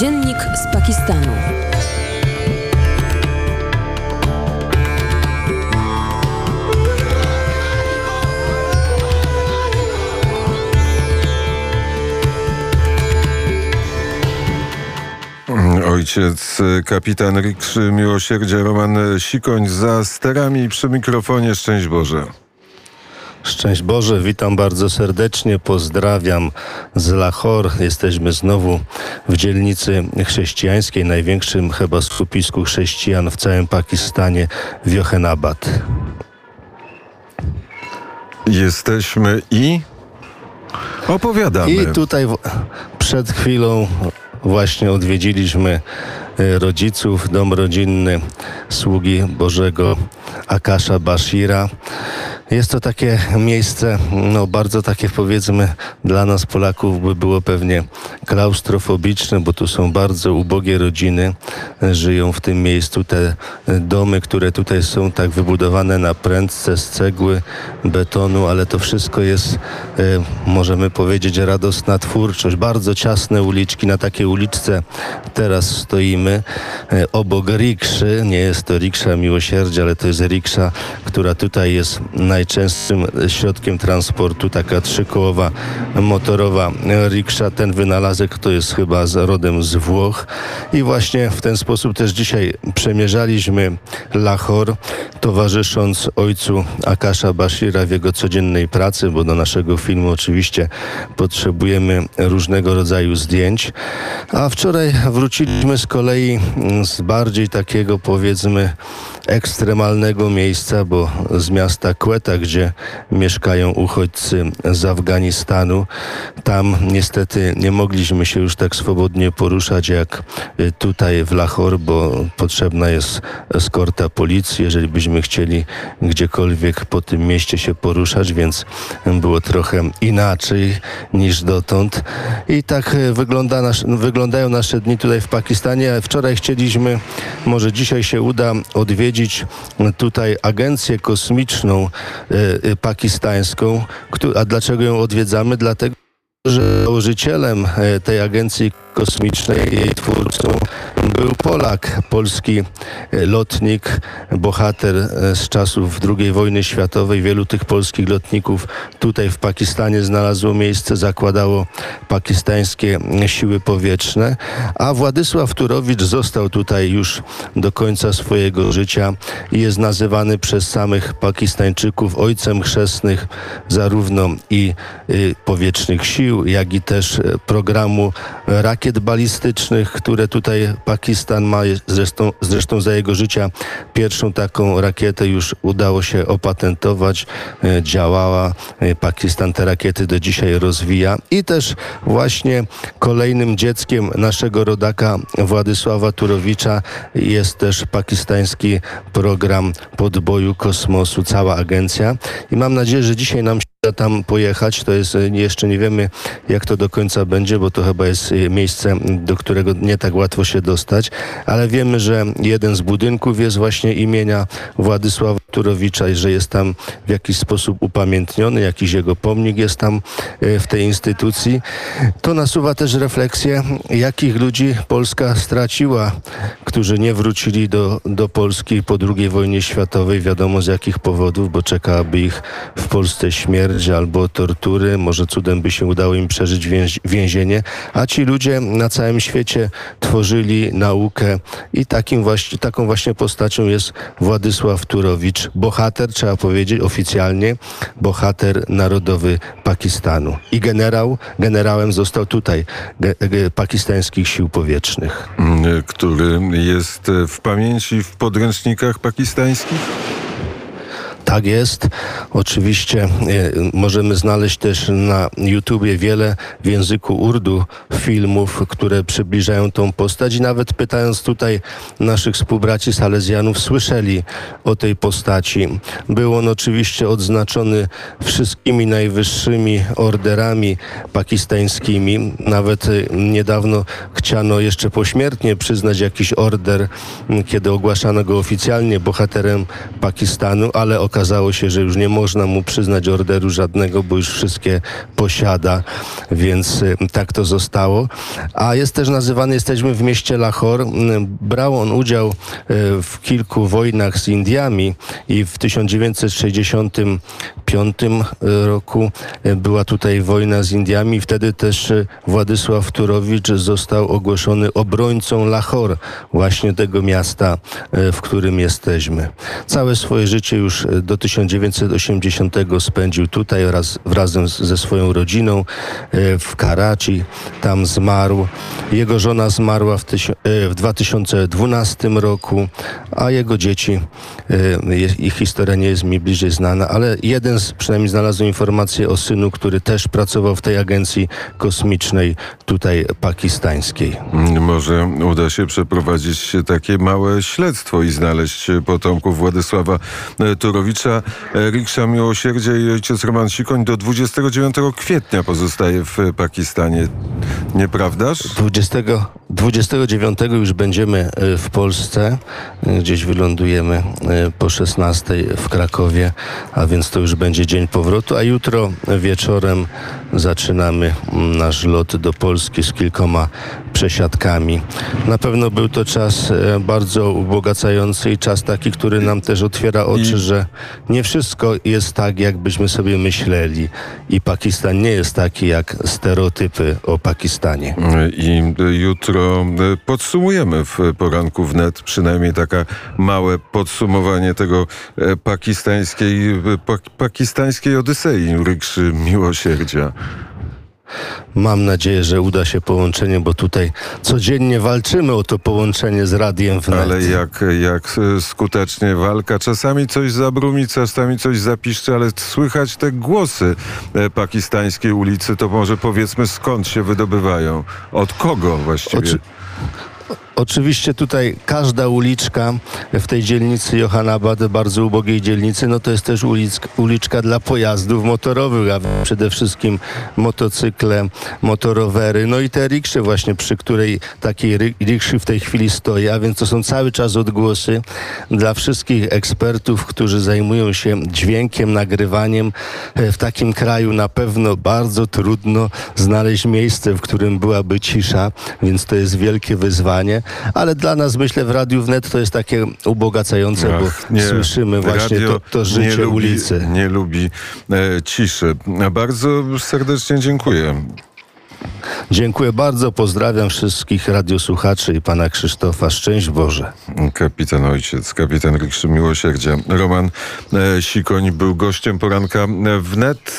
Dziennik z Pakistanu. Ojciec kapitan Rikszy Miłosierdzia Roman Sikoń za sterami przy mikrofonie. Szczęść Boże. Szczęść Boże, witam bardzo serdecznie, pozdrawiam z Lahore. Jesteśmy znowu w dzielnicy chrześcijańskiej, największym chyba skupisku chrześcijan w całym Pakistanie, w Johennabad. Jesteśmy i opowiadamy. I tutaj przed chwilą właśnie odwiedziliśmy e, rodziców, dom rodzinny sługi Bożego Akasza Bashira. Jest to takie miejsce, no bardzo takie powiedzmy dla nas Polaków by było pewnie klaustrofobiczne, bo tu są bardzo ubogie rodziny, żyją w tym miejscu. Te domy, które tutaj są tak wybudowane na prędce z cegły, betonu, ale to wszystko jest, e, możemy powiedzieć, radosna twórczość. Bardzo ciasne uliczki, na takiej uliczce teraz stoimy e, obok rikszy. Nie jest to riksza miłosierdzia, ale to jest riksza, która tutaj jest na najczęstszym środkiem transportu, taka trzykołowa motorowa riksza. Ten wynalazek to jest chyba z, rodem z Włoch i właśnie w ten sposób też dzisiaj przemierzaliśmy Lahore, towarzysząc ojcu Akasha Bashira w jego codziennej pracy, bo do naszego filmu oczywiście potrzebujemy różnego rodzaju zdjęć. A wczoraj wróciliśmy z kolei z bardziej takiego powiedzmy ekstremalnego miejsca, bo z miasta Quetta, gdzie mieszkają uchodźcy z Afganistanu, tam niestety nie mogliśmy się już tak swobodnie poruszać jak tutaj w Lahore, bo potrzebna jest eskorta policji, jeżeli byśmy chcieli gdziekolwiek po tym mieście się poruszać, więc było trochę inaczej niż dotąd. I tak wygląda nasz, wyglądają nasze dni tutaj w Pakistanie. Wczoraj chcieliśmy, może dzisiaj się uda odwiedzić tutaj agencję kosmiczną pakistańską. A dlaczego ją odwiedzamy? Dlatego, że założycielem e, tej agencji kosmicznej, jej twórcą był Polak, polski lotnik, bohater z czasów II wojny światowej. Wielu tych polskich lotników tutaj w Pakistanie znalazło miejsce, zakładało pakistańskie siły powietrzne, a Władysław Turowicz został tutaj już do końca swojego życia i jest nazywany przez samych Pakistańczyków ojcem chrzestnych zarówno i y, powietrznych sił, jak i też programu rakiet rakiet balistycznych, które tutaj Pakistan ma. Zresztą, zresztą za jego życia pierwszą taką rakietę już udało się opatentować. E, działała. E, Pakistan te rakiety do dzisiaj rozwija. I też właśnie kolejnym dzieckiem naszego rodaka Władysława Turowicza jest też pakistański program podboju kosmosu, cała agencja. I mam nadzieję, że dzisiaj nam tam pojechać. To jest, e, jeszcze nie wiemy, jak to do końca będzie, bo to chyba jest e, miejsce, do którego nie tak łatwo się dostać, ale wiemy, że jeden z budynków jest właśnie imienia Władysława Turowicza i że jest tam w jakiś sposób upamiętniony, jakiś jego pomnik jest tam e, w tej instytucji. To nasuwa też refleksję, jakich ludzi Polska straciła, którzy nie wrócili do, do Polski po II wojnie światowej, wiadomo z jakich powodów, bo czekałaby ich w Polsce śmierć albo tortury. Może cudem by się udało im przeżyć więzienie, a ci ludzie na całym świecie tworzyli naukę i takim właśnie, taką właśnie postacią jest Władysław Turowicz, bohater, trzeba powiedzieć oficjalnie, bohater narodowy Pakistanu. I generał, generałem został tutaj ge, ge, pakistańskich sił powietrznych. Który jest w pamięci w podręcznikach pakistańskich? Tak jest. Oczywiście e, możemy znaleźć też na YouTubie wiele w języku urdu filmów, które przybliżają tą postać i nawet pytając tutaj naszych współbraci salezjanów, słyszeli o tej postaci. Był on oczywiście odznaczony wszystkimi najwyższymi orderami pakistańskimi. Nawet e, niedawno chciano jeszcze pośmiertnie przyznać jakiś order, kiedy ogłaszano go oficjalnie bohaterem Pakistanu, ale okazało okazało się, że już nie można mu przyznać orderu żadnego, bo już wszystkie posiada, więc y, tak to zostało. A jest też nazywany, jesteśmy w mieście Lahore. Mm, Brał on udział y, w kilku wojnach z Indiami i w 1965 roku y, była tutaj wojna z Indiami. Wtedy też y, Władysław Turowicz został ogłoszony obrońcą Lahore, właśnie tego miasta, y, w którym jesteśmy. Całe swoje życie już y, do 1980 spędził tutaj wraz, razem ze swoją rodziną y, w Karachi. Tam zmarł. Jego żona zmarła w, y, w 2012 roku, a jego dzieci, je- ich historia nie jest mi bliżej znana, ale jeden z, przynajmniej znalazłem informację o synu, który też pracował w tej agencji kosmicznej tutaj pakistańskiej. Może uda się przeprowadzić takie małe śledztwo i znaleźć potomków Władysława e, Turowicza. E, Riksza Miłosierdzia i ojciec Roman Sikoń do 29 kwietnia pozostaje w Pakistanie. Nieprawdaż? 20, 29 już będziemy e, w Polsce, e, gdzieś wylądujemy e, po 16 w Krakowie, a więc to już będzie dzień powrotu, a jutro wieczorem zaczynamy mm, nasz lot do Polski z kilkoma przesiadkami. Na pewno był to czas bardzo ubogacający i czas taki, który nam też otwiera oczy, I- że nie wszystko jest tak, jakbyśmy sobie myśleli i Pakistan nie jest taki jak stereotypy o Pakistanie. E, I jutro e, podsumujemy w poranku wnet przynajmniej taka małe podsumowanie tego e, pakistańskiej, e, pak, pakistańskiej Odysei Rikszy Miłosierdzia. Mam nadzieję, że uda się połączenie, bo tutaj codziennie walczymy o to połączenie z radiem wnet. Ale jak, jak skutecznie walka. Czasami coś zabrumi, czasami coś zapiszczy, ale słychać te głosy e, pakistańskiej ulicy. To może powiedzmy skąd się wydobywają? Od kogo właściwie? Oczy- Oczywiście tutaj każda uliczka w tej dzielnicy Johannabad, bardzo ubogiej dzielnicy, no to jest też uliczka, uliczka dla pojazdów motorowych, a przede wszystkim motocykle, motorowery, no i te riksze właśnie, przy której takiej rikszy w tej chwili stoi, a więc to są cały czas odgłosy dla wszystkich ekspertów, którzy zajmują się dźwiękiem, nagrywaniem. E, W takim kraju na pewno bardzo trudno znaleźć miejsce, w którym byłaby cisza, więc to jest wielkie wyzwanie, ale dla nas myślę w Radiu Wnet to jest takie ubogacające, Ach, bo słyszymy właśnie radio to, to życie nie lubi, ulicy. Nie lubi e, ciszy. Bardzo serdecznie dziękuję. Dziękuję bardzo, pozdrawiam wszystkich radiosłuchaczy i pana Krzysztofa. Szczęść Boże. Kapitan ojciec, kapitan Miłosierdzia. Roman e, Sikoń był gościem poranka wnet.